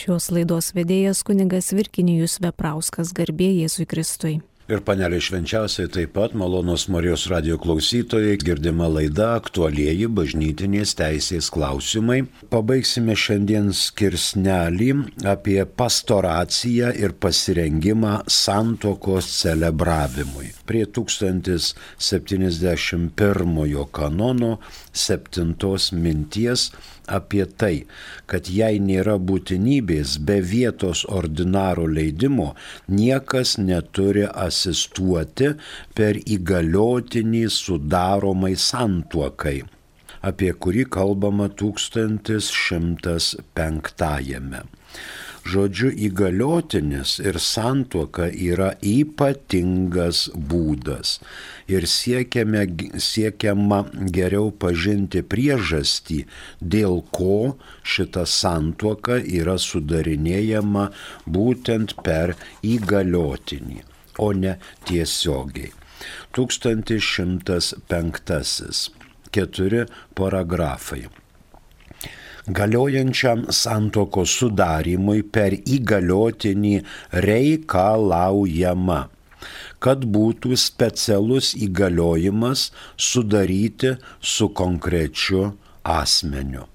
Šios laidos vedėjas kuningas Virkinijus Veprauskas garbė Jėzui Kristui ir panelė švenčiausiai taip pat malonos Marijos radio klausytojai girdima laida aktualieji bažnytinės teisės klausimai. Pabaigsime šiandien skirsnelį apie pastoraciją ir pasirengimą santokos celebravimui. Prie 1071 kanono septintos minties apie tai, kad jei nėra būtinybės be vietos ordinaro leidimo, niekas neturi asistuoti per įgaliotinį sudaromai santuokai apie kurį kalbama 1105. Žodžiu, įgaliotinis ir santuoka yra ypatingas būdas ir siekiame, siekiama geriau pažinti priežastį, dėl ko šita santuoka yra sudarinėjama būtent per įgaliotinį, o ne tiesiogiai. 1105. Keturi paragrafai galiojančiam santoko sudarimui per įgaliotinį reikalaujama, kad būtų specialus įgaliojimas sudaryti su konkrečiu asmeniu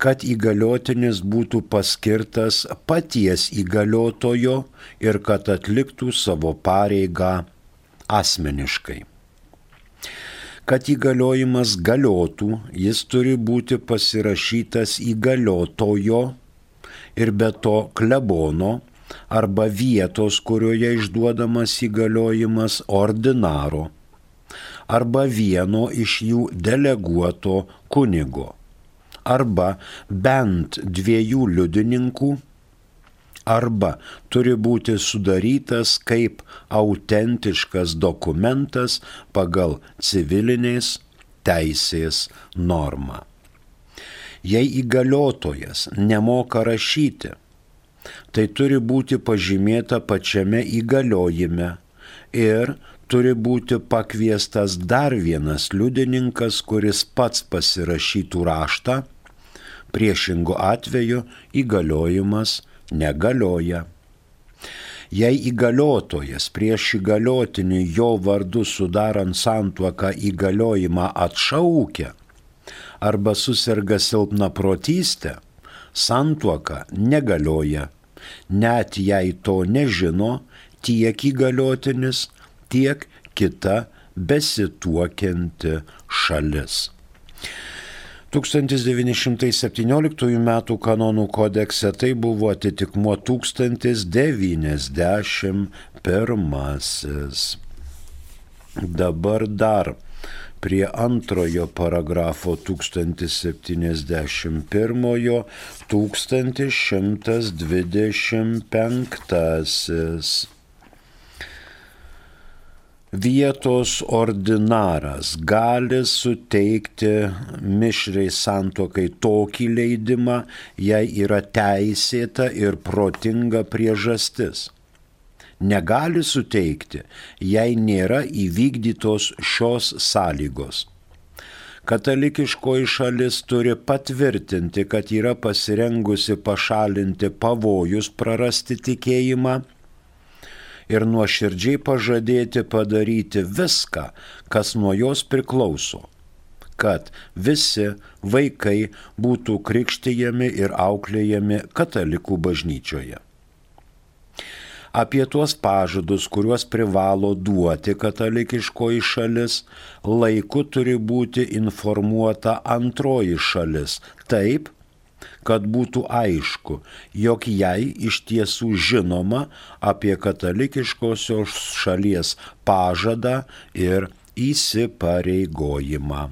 kad įgaliotinis būtų paskirtas paties įgaliotojo ir kad atliktų savo pareigą asmeniškai. Kad įgaliojimas galiotų, jis turi būti pasirašytas įgaliotojo ir be to klebono arba vietos, kurioje išduodamas įgaliojimas ordinaro arba vieno iš jų deleguoto kunigo arba bent dviejų liudininkų arba turi būti sudarytas kaip autentiškas dokumentas pagal civilinės teisės normą. Jei įgaliotojas nemoka rašyti, tai turi būti pažymėta pačiame įgaliojime ir turi būti pakviestas dar vienas liudininkas, kuris pats pasirašytų raštą, priešingo atveju įgaliojimas negalioja. Jei įgaliotojas prieš įgaliotinį jo vardu sudarant santuoką įgaliojimą atšaukia arba susirga silpna protystė, santuoka negalioja, net jei to nežino tiek įgaliotinis, tiek kita besituokianti šalis. 1917 m. kanonų kodekse tai buvo atitikmuo 1091. Dabar dar prie antrojo paragrafo 1071 1125 vietos ordinaras gali suteikti mišriai santokai tokį leidimą, jei yra teisėta ir protinga priežastis. Negali suteikti, jei nėra įvykdytos šios sąlygos. Katalikiškoji šalis turi patvirtinti, kad yra pasirengusi pašalinti pavojus prarasti tikėjimą ir nuoširdžiai pažadėti padaryti viską, kas nuo jos priklauso, kad visi vaikai būtų krikštyjami ir auklėjami katalikų bažnyčioje. Apie tuos pažadus, kuriuos privalo duoti katalikiškoji šalis, laiku turi būti informuota antroji šalis, taip, kad būtų aišku, jog jai iš tiesų žinoma apie katalikiškosios šalies pažadą ir įsipareigojimą.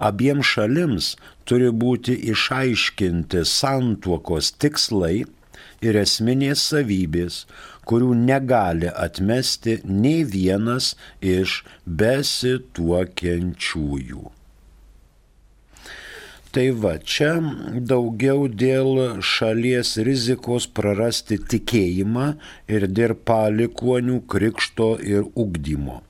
Abiem šalims turi būti išaiškinti santuokos tikslai ir esminės savybės, kurių negali atmesti nei vienas iš besituokiančiųjų. Tai va, čia daugiau dėl šalies rizikos prarasti tikėjimą ir dėl palikonių krikšto ir ugdymo.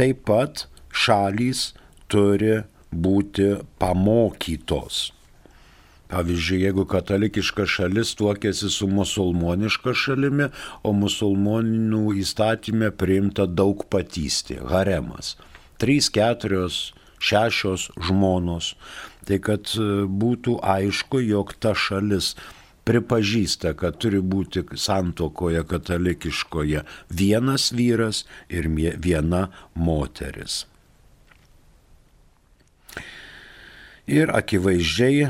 Taip pat šalys turi būti pamokytos. Pavyzdžiui, jeigu katalikiška šalis tuokėsi su musulmoniška šalimi, o musulmonų įstatymė priimta daug patystė, haremas. Trys, keturios, šešios žmonos. Tai kad e, būtų aišku, jog ta šalis pripažįsta, kad turi būti santokoje katalikiškoje vienas vyras ir viena moteris. Ir akivaizdžiai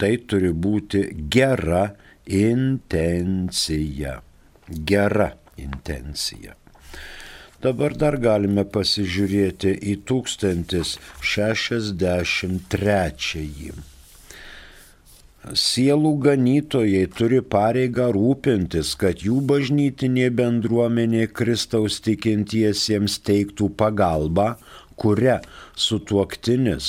tai turi būti gera intencija. Gera intencija. Dabar dar galime pasižiūrėti į 1063. Sielų ganytojai turi pareigą rūpintis, kad jų bažnytinė bendruomenė Kristaus tikintiesiems teiktų pagalbą, kuria sutuoktinis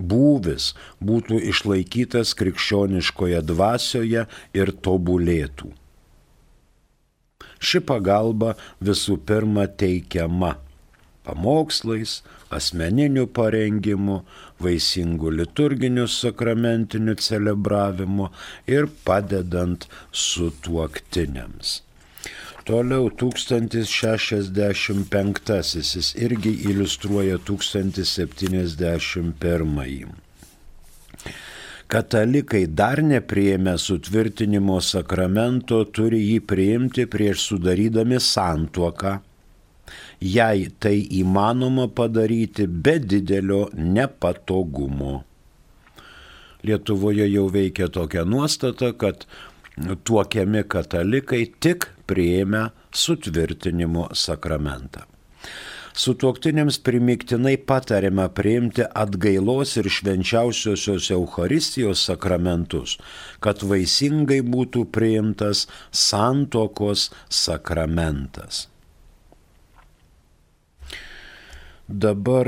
būvis būtų išlaikytas krikščioniškoje dvasioje ir tobulėtų. Ši pagalba visų pirma teikiama pamokslais, asmeniniu parengimu, vaisingu liturginiu sakramentiniu celebravimu ir padedant sutuoktiniams. Toliau 1065 jis irgi iliustruoja 1071. Katalikai dar nepriėmė sutvirtinimo sakramento turi jį priimti prieš sudarydami santuoką, jei tai įmanoma padaryti be didelio nepatogumo. Lietuvoje jau veikia tokia nuostata, kad tuokiami katalikai tik prieėmę sutvirtinimo sakramentą. Sutuoktiniams primiktinai patariama priimti atgailos ir švenčiausiosios Euharistijos sakramentus, kad vaisingai būtų priimtas santokos sakramentas. Dabar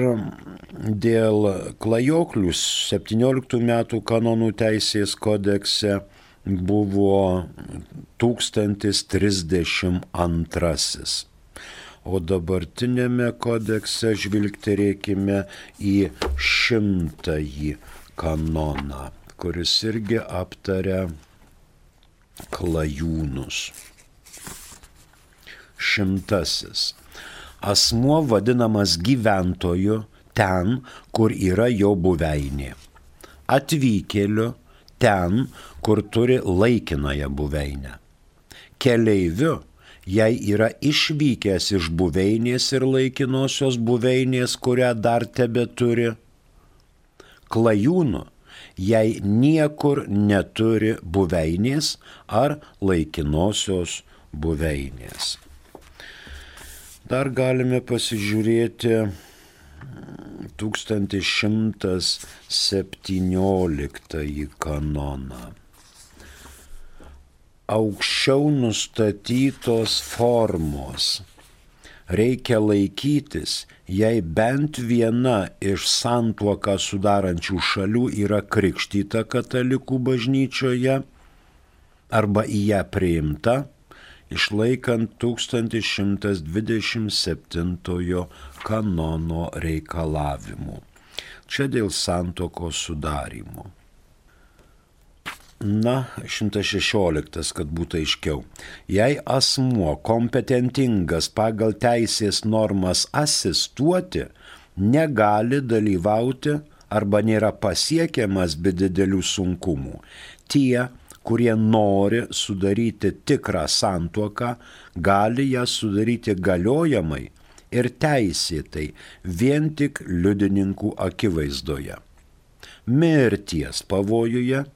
dėl klajoklių 17 metų kanonų teisės kodekse buvo 1032. O dabartinėme kodekse žvilgterėkime į šimtąjį kanoną, kuris irgi aptaria klajūnus. Šimtasis. Asmuo vadinamas gyventoju ten, kur yra jo buveinė. Atvykėliu ten, kur turi laikinąją buveinę. Keleiviu, jei yra išvykęs iš buveinės ir laikinosios buveinės, kurią dar tebe turi. Klajūnu, jei niekur neturi buveinės ar laikinosios buveinės. Dar galime pasižiūrėti 1117 kanoną. Aukščiau nustatytos formos reikia laikytis, jei bent viena iš santuoką sudarančių šalių yra krikštyta katalikų bažnyčioje arba į ją priimta, išlaikant 1127 kanono reikalavimų. Čia dėl santokos sudarimo. Na, 116, kad būtų aiškiau. Jei asmuo kompetentingas pagal teisės normas asistuoti, negali dalyvauti arba nėra pasiekiamas be didelių sunkumų. Tie, kurie nori sudaryti tikrą santuoką, gali ją sudaryti galiojamai ir teisėtai vien tik liudininkų akivaizdoje. Mirties pavojuje.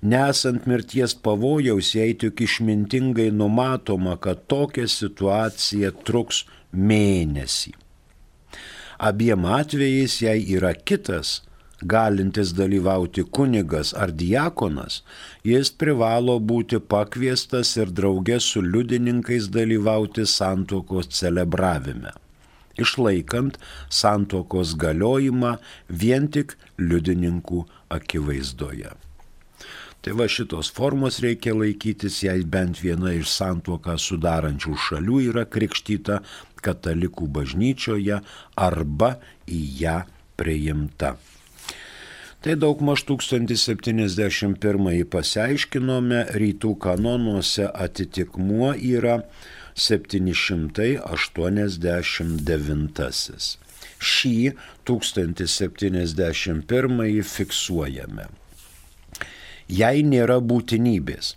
Nesant mirties pavojaus, jei tik išmintingai numatoma, kad tokia situacija truks mėnesį. Abiem atvejais, jei yra kitas, galintis dalyvauti kunigas ar diakonas, jis privalo būti pakviestas ir draugė su liudininkais dalyvauti santokos celebravime, išlaikant santokos galiojimą vien tik liudininkų akivaizdoje. Tai va šitos formos reikia laikytis, jei bent viena iš santuoką sudarančių šalių yra krikštyta katalikų bažnyčioje arba į ją priimta. Tai daug maž 1071 pasiaiškinome, rytų kanonuose atitikmuo yra 789. Šį 1071 fiksuojame. Jei nėra būtinybės,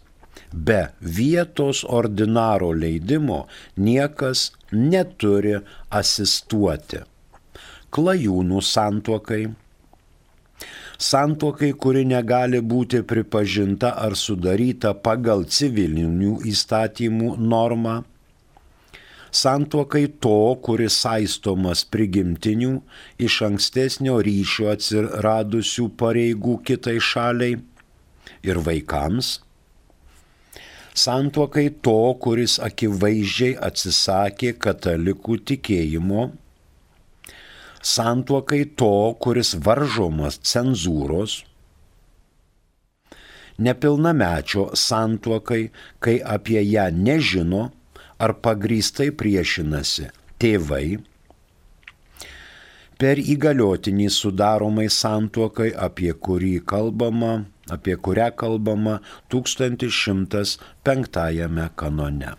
be vietos ordinaro leidimo niekas neturi asistuoti. Klajūnų santuokai, santuokai, kuri negali būti pripažinta ar sudaryta pagal civilinių įstatymų normą, santuokai to, kuris saistomas prigimtinių iš ankstesnio ryšio atsiradusių pareigų kitai šaliai ir vaikams, santuokai to, kuris akivaizdžiai atsisakė katalikų tikėjimo, santuokai to, kuris varžomas cenzūros, nepilnamečio santuokai, kai apie ją nežino, ar pagrįstai priešinasi tėvai, per įgaliotinį sudaromai santuokai, apie kurį kalbama, apie kurią kalbama 1105 kanone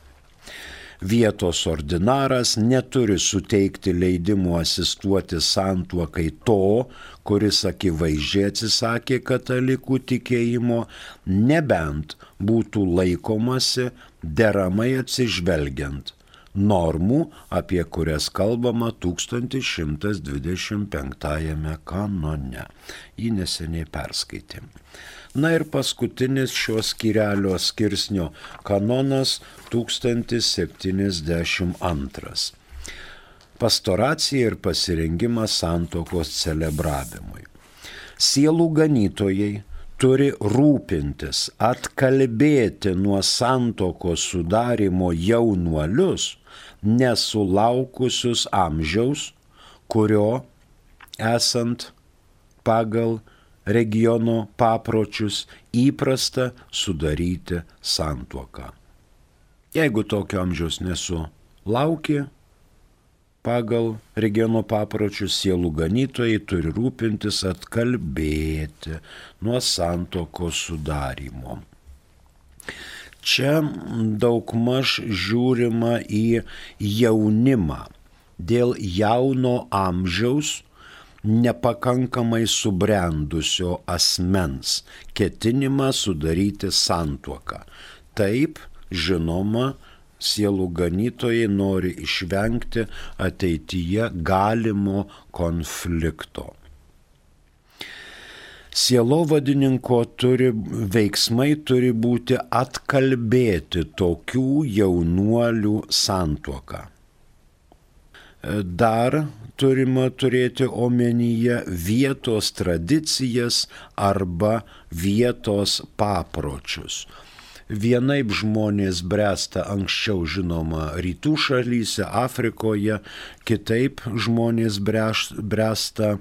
vietos ordinaras neturi suteikti leidimų asistuoti santuokai to, kuris akivaizdžiai atsisakė katalikų tikėjimo, nebent būtų laikomasi deramai atsižvelgiant normų, apie kurias kalbama 1125 kanone. Jį neseniai perskaitėm. Na ir paskutinis šios skirelio skirsnio kanonas 1072. Pastoracija ir pasirengimas santokos celebravimui. Sielų ganytojai turi rūpintis, atkalbėti nuo santokos sudarimo jaunuolius, nesulaukusius amžiaus, kurio esant pagal regiono papročius įprasta sudaryti santuoką. Jeigu tokio amžiaus nesulauki, pagal regiono papročius sielų ganytojai turi rūpintis atkalbėti nuo santokos sudarimo. Čia daugmaž žiūrima į jaunimą. Dėl jauno amžiaus nepakankamai subrendusio asmens ketinimą sudaryti santuoką. Taip, žinoma, sielų ganytojai nori išvengti ateityje galimo konflikto. Sielovadininko turi, veiksmai turi būti atkalbėti tokių jaunuolių santuoką. Dar turima turėti omenyje vietos tradicijas arba vietos papročius. Vienaip žmonės bręsta anksčiau žinoma rytų šalyse, Afrikoje, kitaip žmonės bręsta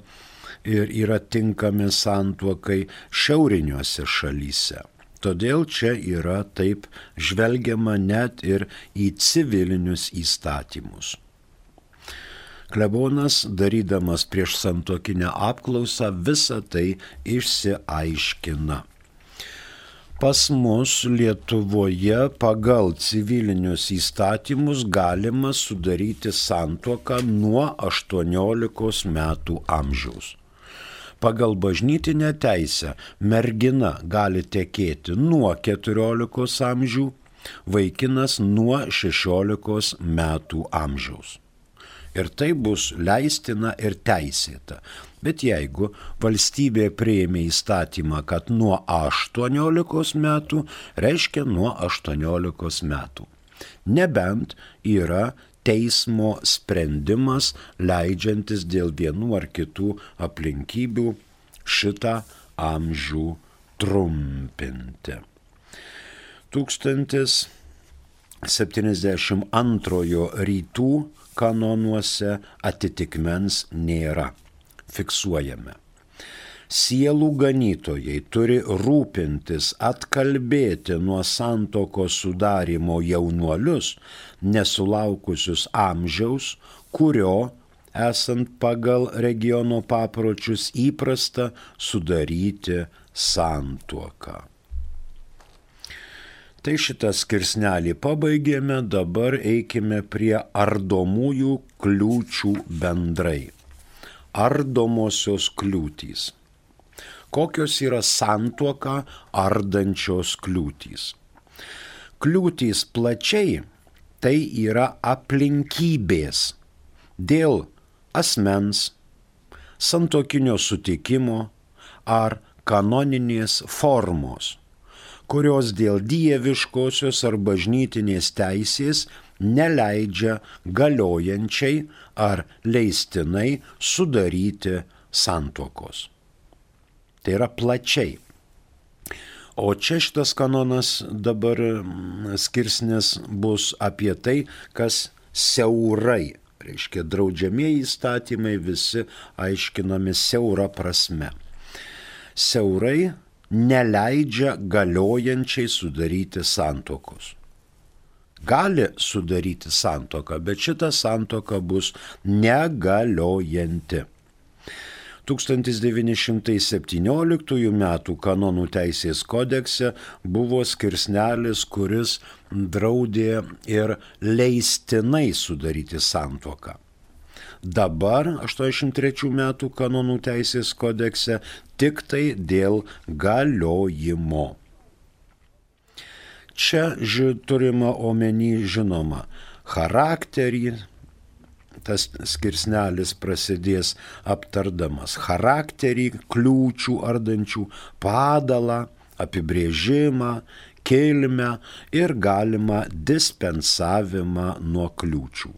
ir yra tinkami santuokai šiauriniuose šalyse. Todėl čia yra taip žvelgiama net ir į civilinius įstatymus. Klebonas, darydamas prieš santokinę apklausą, visą tai išsiaiškina. Pas mus Lietuvoje pagal civilinius įstatymus galima sudaryti santuoką nuo 18 metų amžiaus. Pagal bažnytinę teisę mergina gali tekėti nuo 14 amžių, vaikinas nuo 16 metų amžiaus ir tai bus leistina ir teisėta. Bet jeigu valstybė prieimė įstatymą, kad nuo 18 metų, reiškia nuo 18 metų. Nebent yra teismo sprendimas leidžiantis dėl vienų ar kitų aplinkybių šitą amžių trumpinti. 1072 rytų kanonuose atitikmens nėra. Fiksuojame. Sielų ganytojai turi rūpintis atkalbėti nuo santoko sudarimo jaunuolius, nesulaukusius amžiaus, kurio esant pagal regiono papročius įprasta sudaryti santuoką. Tai šitą skirsnelį pabaigėme, dabar eikime prie ardomųjų kliūčių bendrai. Ardomosios kliūtys. Kokios yra santuoką ardančios kliūtys? Kliūtys plačiai tai yra aplinkybės dėl asmens, santokinio sutikimo ar kanoninės formos kurios dėl dieviškosios ar bažnytinės teisės neleidžia galiojančiai ar leistinai sudaryti santokos. Tai yra plačiai. O čia šitas kanonas dabar mm, skirsnis bus apie tai, kas siaurai, reiškia draudžiamieji įstatymai visi aiškinami siaura prasme. Siaurai neleidžia galiojančiai sudaryti santokos. Gali sudaryti santoką, bet šita santoka bus negaliojanti. 1917 m. kanonų teisės kodekse buvo skirsnelis, kuris draudė ir leistinai sudaryti santoką. Dabar 83 metų kanonų teisės kodekse tik tai dėl galiojimo. Čia ži, turima omeny žinoma charakterį, tas skirsnelis prasidės aptardamas charakterį kliūčių ardančių, padalą, apibrėžimą, kilmę ir galimą dispensavimą nuo kliūčių.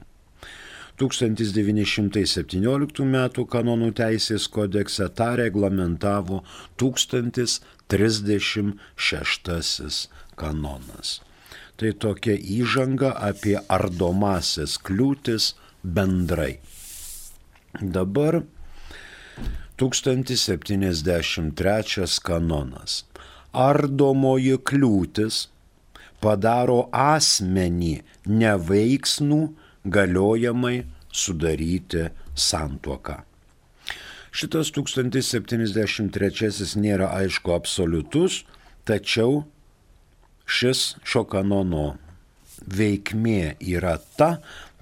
1917 m. kanonų teisės kodekse tą reglamentavo 1036 kanonas. Tai tokia įžanga apie ardomasias kliūtis bendrai. Dabar 1073 kanonas. Ardomoji kliūtis padaro asmenį neveiksnų galiojamai sudaryti santuoką. Šitas 1073 nėra aišku absoliutus, tačiau šis šio kanono veikmė yra ta,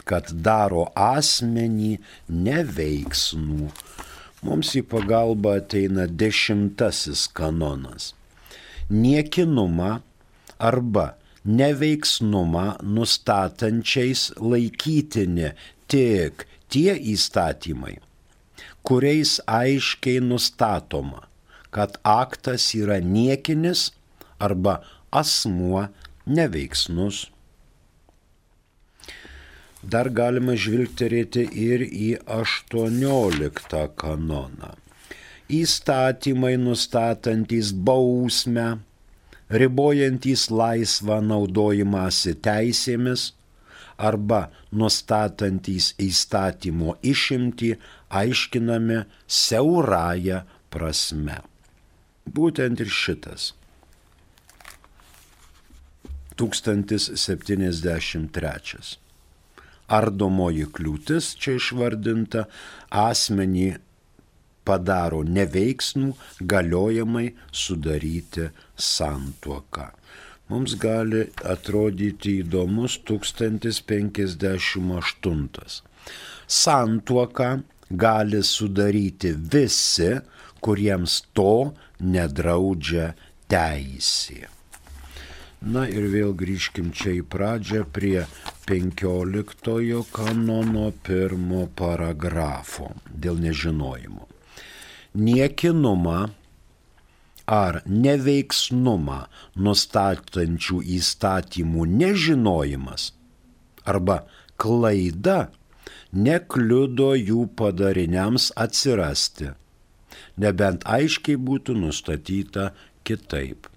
kad daro asmenį neveiksnų. Mums į pagalbą ateina dešimtasis kanonas. Niekinumą arba neveiksnumą nustatančiais laikytini tik tie įstatymai, kuriais aiškiai nustatoma, kad aktas yra niekinis arba asmuo neveiksnus. Dar galima žvilgterėti ir į 18 kanoną. Įstatymai nustatantys bausmę ribojantys laisvą naudojimąsi teisėmis arba nustatantys įstatymo išimti aiškinami siaurąją prasme. Būtent ir šitas. 1073. Ardomoji kliūtis čia išvardinta asmenį padaro neveiksnų galiojamai sudaryti santuoką. Mums gali atrodyti įdomus 1058. Santuoką gali sudaryti visi, kuriems to nedraudžia teisė. Na ir vėl grįžkim čia į pradžią prie 15 kanono pirmo paragrafo dėl nežinojimo niekinumą ar neveiksnumą nustatančių įstatymų nežinojimas arba klaida nekliudo jų padariniams atsirasti, nebent aiškiai būtų nustatyta kitaip.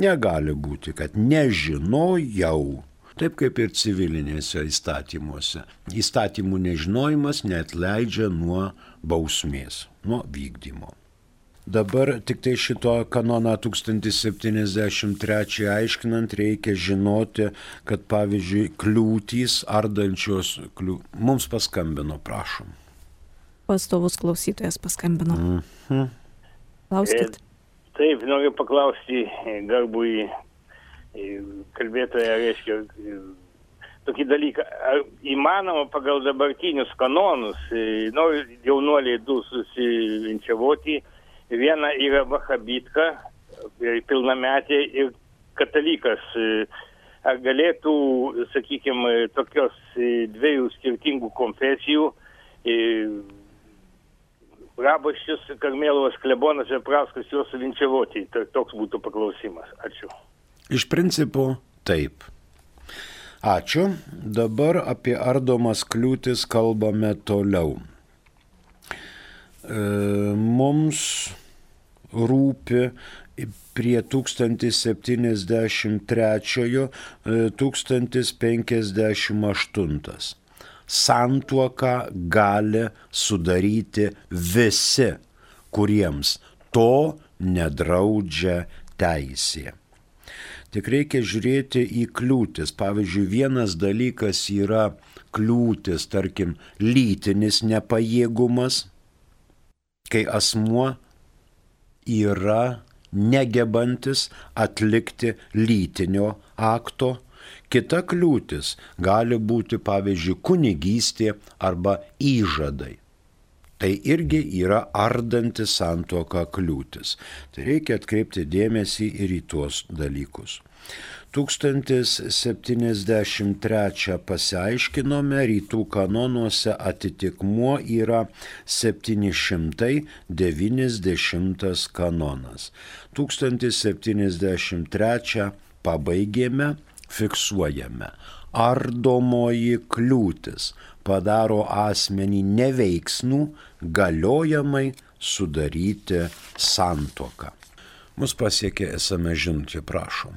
Negali būti, kad nežinojau taip kaip ir civilinėse įstatymuose. Įstatymų nežinojimas net leidžia nuo bausmės, nuo vykdymo. Dabar tik tai šito kanoną 1073 aiškinant reikia žinoti, kad pavyzdžiui kliūtys ardančios, kliū... mums paskambino, prašom. Pastovus klausytojas paskambino. Mhm. Klauskit. E, taip, noriu paklausti garbui kalbėtoje, reiškia, tokį dalyką. Ar įmanoma pagal dabartinius kanonus, noriu jaunuoliai du susivinčiavoti, viena yra vahabitka, pilnametė ir katalikas. Ar galėtų, sakykime, tokios dviejų skirtingų konfesijų Rabaščius, Karmėlovas, Klebonas ir Prauskas juos suvinčiavoti. Toks būtų paklausimas. Ačiū. Iš principo taip. Ačiū. Dabar apie ardomas kliūtis kalbame toliau. E, mums rūpi prie 1073 1058 santuoką gali sudaryti visi, kuriems to nedraudžia teisė. Tik reikia žiūrėti į kliūtis. Pavyzdžiui, vienas dalykas yra kliūtis, tarkim, lytinis nepajėgumas, kai asmuo yra negebantis atlikti lytinio akto. Kita kliūtis gali būti, pavyzdžiui, kunigystė arba įžadai tai irgi yra ardanti santuoka kliūtis. Tai reikia atkreipti dėmesį ir į tuos dalykus. 1073 pasiaiškinome, rytų kanonuose atitikmuo yra 790 kanonas. 1073 pabaigėme, fiksuojame. Ardomoji kliūtis padaro asmenį neveiksnų galiojamai sudaryti santoką. Mus pasiekė esame žinutė, prašom.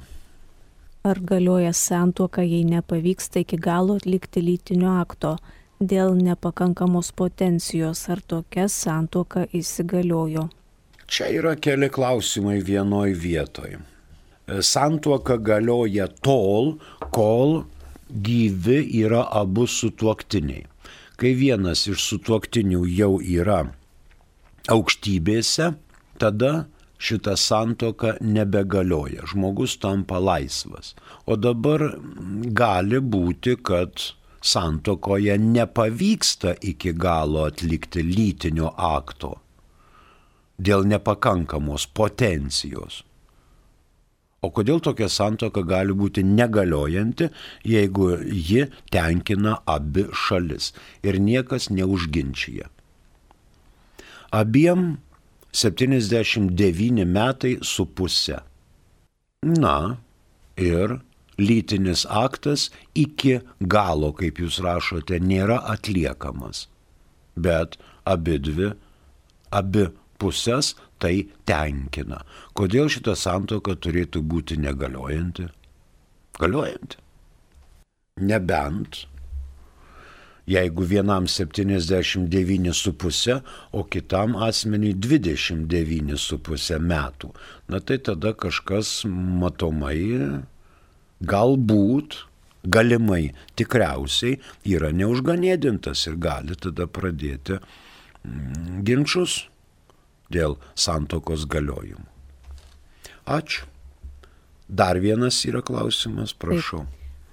Ar galioja santuoka, jei nepavyksta iki galo atlikti lytinio akto dėl nepakankamos potencijos, ar tokia santuoka įsigaliojo? Čia yra keli klausimai vienoj vietoj. Santuoka galioja tol, kol gyvi yra abu sutuoktiniai. Kai vienas iš sutuoktinių jau yra aukštybėse, tada šita santoka nebegalioja, žmogus tampa laisvas. O dabar gali būti, kad santokoje nepavyksta iki galo atlikti lytinio akto dėl nepakankamos potencijos. O kodėl tokia santoka gali būti negaliojanti, jeigu ji tenkina abi šalis ir niekas neužginčia? Abiem 79 metai su pusė. Na ir lytinis aktas iki galo, kaip jūs rašote, nėra atliekamas. Bet abi dvi, abi pusės tai tenkina. Kodėl šita santoka turėtų būti negaliojanti? Galiojanti. Nebent, jeigu vienam 79,5, o kitam asmeniui 29,5 metų, na tai tada kažkas matomai, galbūt, galimai, tikriausiai yra neužganėdintas ir gali tada pradėti mm, ginčius dėl santokos galiojimų. Ačiū. Dar vienas yra klausimas, prašau.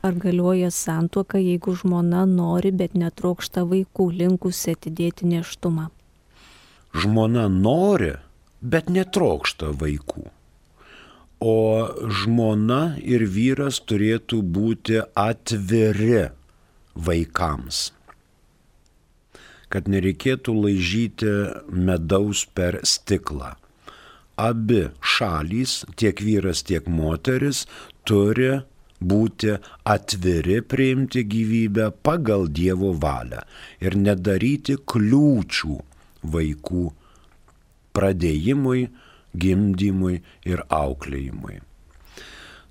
Ar galioja santuoka, jeigu žmona nori, bet netrokšta vaikų, linkusi atidėti neštumą? Žmona nori, bet netrokšta vaikų. O žmona ir vyras turėtų būti atviri vaikams kad nereikėtų laižyti medaus per stiklą. Abi šalys, tiek vyras, tiek moteris, turi būti atviri priimti gyvybę pagal Dievo valią ir nedaryti kliūčių vaikų pradėjimui, gimdymui ir auklėjimui.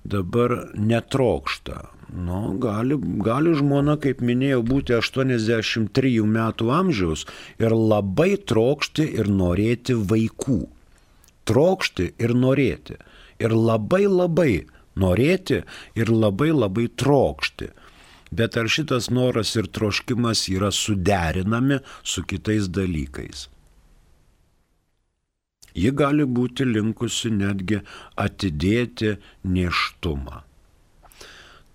Dabar netrokšta Nu, gali, gali žmona, kaip minėjau, būti 83 metų amžiaus ir labai trokšti ir norėti vaikų. Trokšti ir norėti. Ir labai labai norėti ir labai labai trokšti. Bet ar šitas noras ir troškimas yra suderinami su kitais dalykais? Ji gali būti linkusi netgi atidėti neštumą.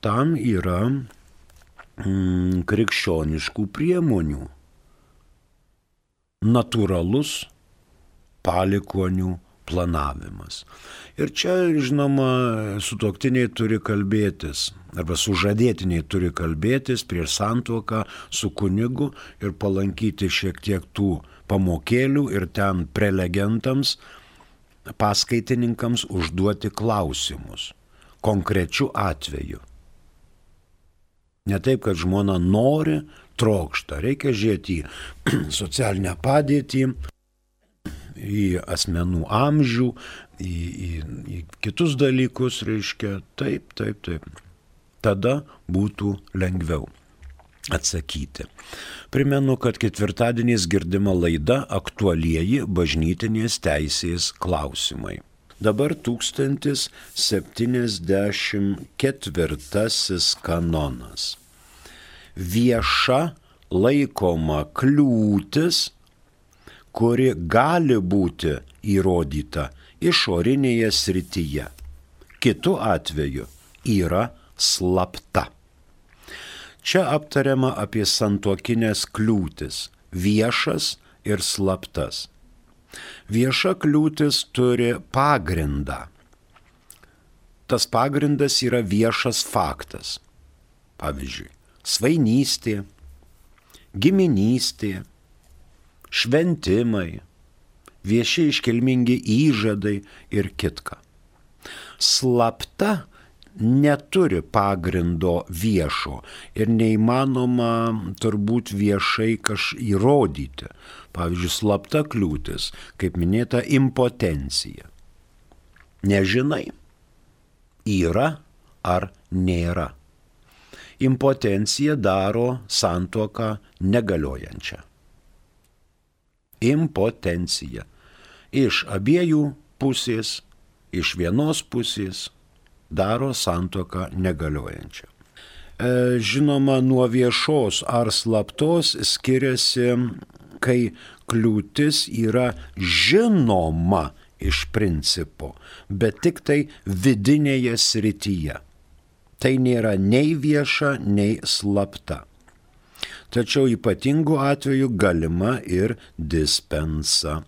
Tam yra mm, krikščioniškų priemonių. Natūralus palikonių planavimas. Ir čia, žinoma, sutoktiniai turi kalbėtis, arba sužadėtiniai turi kalbėtis prieš santuoką su kunigu ir palankyti šiek tiek tų pamokėlių ir ten prelegentams, paskaitininkams užduoti klausimus konkrečių atvejų. Ne taip, kad žmona nori, trokšta, reikia žiūrėti į socialinę padėtį, į asmenų amžių, į, į, į kitus dalykus, reiškia, taip, taip, taip. Tada būtų lengviau atsakyti. Primenu, kad ketvirtadieniais girdima laida aktualieji bažnytinės teisės klausimai. Dabar 1074 kanonas. Vieša laikoma kliūtis, kuri gali būti įrodyta išorinėje srityje. Kitu atveju yra slapta. Čia aptariama apie santuokinės kliūtis - viešas ir slaptas. Vieša kliūtis turi pagrindą. Tas pagrindas yra viešas faktas. Pavyzdžiui, svainystė, giminystė, šventimai, vieši iškilmingi įžadai ir kitka. Slapta neturi pagrindo viešo ir neįmanoma turbūt viešai kaž įrodyti. Pavyzdžiui, slapta kliūtis, kaip minėta, impotencija. Nežinai, yra ar nėra. Impotencija daro santuoką negaliojančią. Impotencija. Iš abiejų pusės, iš vienos pusės daro santoką negaliojančią. E, žinoma, nuo viešos ar slaptos skiriasi, kai kliūtis yra žinoma iš principo, bet tik tai vidinėje srityje. Tai nėra nei vieša, nei slapta. Tačiau ypatingų atveju galima ir dispensa.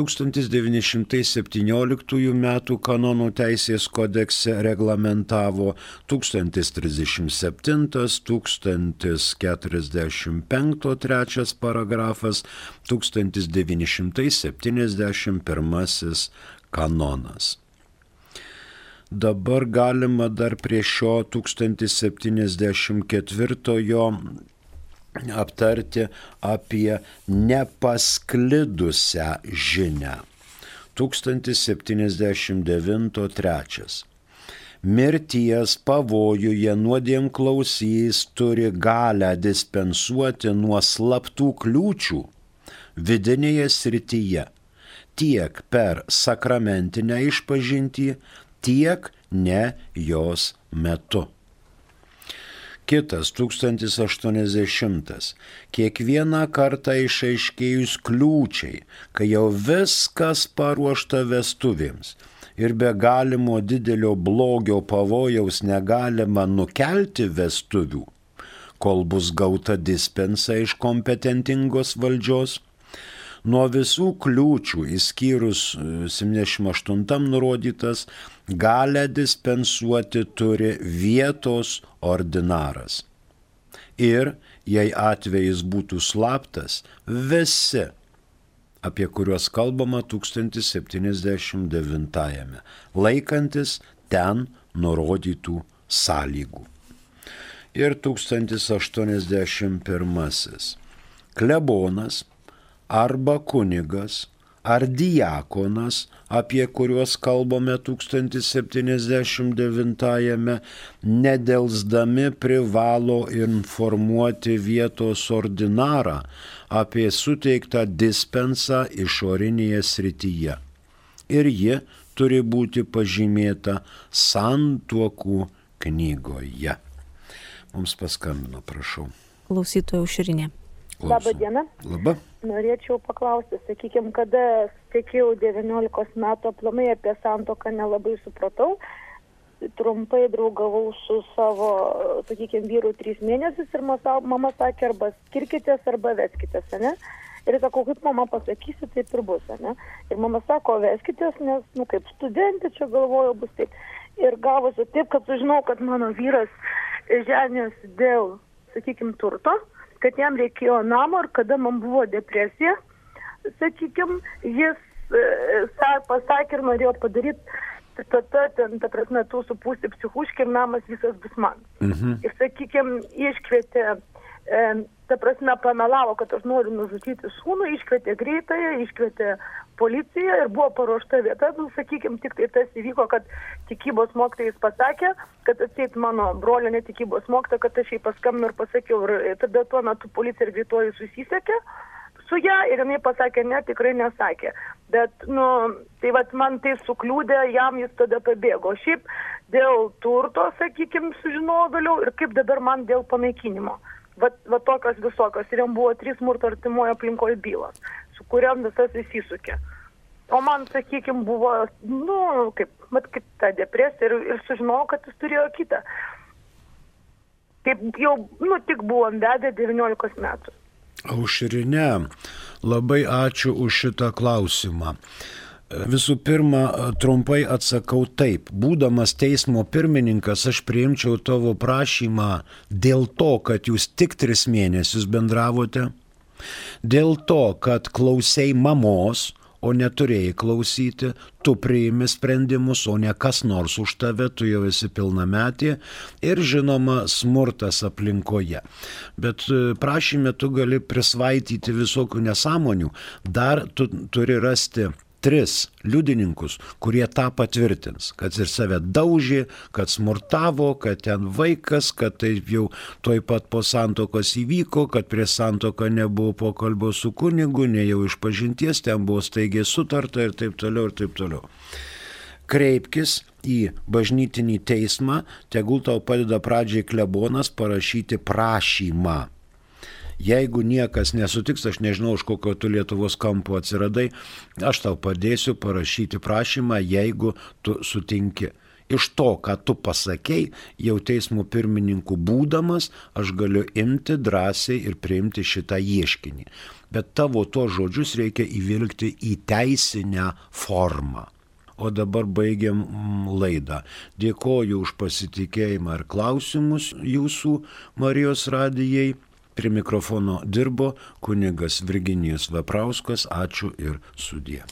1917 m. kanonų teisės kodekse reglamentavo 1037-1045 trečias paragrafas 1971 kanonas. Dabar galima dar prie šio 1074 aptarti apie nepasklidusią žinę. 1079.3. Mirties pavojuje nuodėm klausys turi galę dispensuoti nuo slaptų kliūčių vidinėje srityje tiek per sakramentinę išpažintį, tiek ne jos metu. Kitas 1080. Kiekvieną kartą išaiškėjus kliūčiai, kai jau viskas paruošta vestuvėms ir be galimo didelio blogio pavojaus negalima nukelti vestuvių, kol bus gauta dispensa iš kompetentingos valdžios, nuo visų kliūčių, įskyrus 78 e, nurodytas, galę dispensuoti turi vietos ordinaras. Ir jei atvejis būtų slaptas, visi, apie kuriuos kalbama 1079, laikantis ten nurodytų sąlygų. Ir 1081. Klebonas arba kunigas ar diakonas, apie kuriuos kalbame 1079-ame, nedelsdami privalo informuoti vietos ordinarą apie suteiktą dispensą išorinėje srityje. Ir ji turi būti pažymėta santuokų knygoje. mums paskambino, prašau. Klausytoja Užrinė. Labą dieną. Labą. Norėčiau paklausti, sakykime, kada tekėjau 19 metų aplamai apie santoką nelabai supratau. Trumpai draugavau su savo, sakykime, vyru trys mėnesius ir mama sakė, arba skirkitės, arba veskitės, ne? Ir sakau, kaip mama pasakysi, taip ir bus, ne? Ir mama sako, veskitės, nes, nu, kaip studentė čia galvoju, bus taip. Ir gavosi taip, kad sužinau, kad mano vyras žemės dėl, sakykime, turto kad jam reikėjo namo ir kada man buvo depresija, sakykime, jis e, pasakė ir norėjo padaryti tada ten, ta prasme, tu supūsti psichuškį ir namas visas bus man. Mhm. Ir, sakykime, iškvietė ta prasme, pamelavo, kad aš noriu nužudyti sūnų, iškvietė greitąją, iškvietė policiją ir buvo paruošta vieta, nu, sakykime, tik tai tas įvyko, kad tikybos mokytojas pasakė, kad atseit mano brolio netikybos mokytoja, kad aš jai paskambinu ir pasakiau, ir tada tuo metu policija ir greitoji susisiekė su ją ir jinai pasakė, ne, tikrai nesakė. Bet, nu, tai vad man tai sukliūdė, jam jis tada pabėgo. Šiaip dėl turto, sakykime, sužinojau vėliau ir kaip dabar man dėl panaikinimo va, va tokios visokios. Ir jam buvo trys smurto artimoje aplinkoje bylos, su kuriam visas įsisukė. O man, sakykime, buvo, nu, kaip, mat, kaip ta depresija ir, ir sužinojau, kad jis turėjo kitą. Kaip jau, nu, tik buvom vedę 19 metų. Aušrinė, labai ačiū už šitą klausimą. Visų pirma, trumpai atsakau taip. Būdamas teismo pirmininkas, aš priimčiau tavo prašymą dėl to, kad jūs tik tris mėnesius bendravote, dėl to, kad klausiai mamos, o neturėjai klausyti, tu priimi sprendimus, o ne kas nors už tave, tu jau esi pilnametė ir žinoma smurtas aplinkoje. Bet e, prašymė tu gali prisvaityti visokių nesąmonių, dar tu turi rasti tris liudininkus, kurie tą patvirtins, kad ir save daužė, kad smurtavo, kad ten vaikas, kad taip jau toj pat po santokos įvyko, kad prie santoką nebuvo pokalbio su kunigu, ne jau iš pažinties, ten buvo staigiai sutarta ir taip toliau ir taip toliau. Kreipkis į bažnytinį teismą, tegul tau padeda pradžiai klebonas parašyti prašymą Jeigu niekas nesutiks, aš nežinau, iš kokio tu Lietuvos kampo atsiradai, aš tau padėsiu parašyti prašymą, jeigu tu sutinki. Iš to, ką tu pasakėjai, jau teismo pirmininku būdamas, aš galiu imti drąsiai ir priimti šitą ieškinį. Bet tavo to žodžius reikia įvilgti į teisinę formą. O dabar baigiam mm, laidą. Dėkoju už pasitikėjimą ir klausimus jūsų Marijos radijai. Prie mikrofono dirbo kunigas Virginijus Veprauskas. Ačiū ir sudie.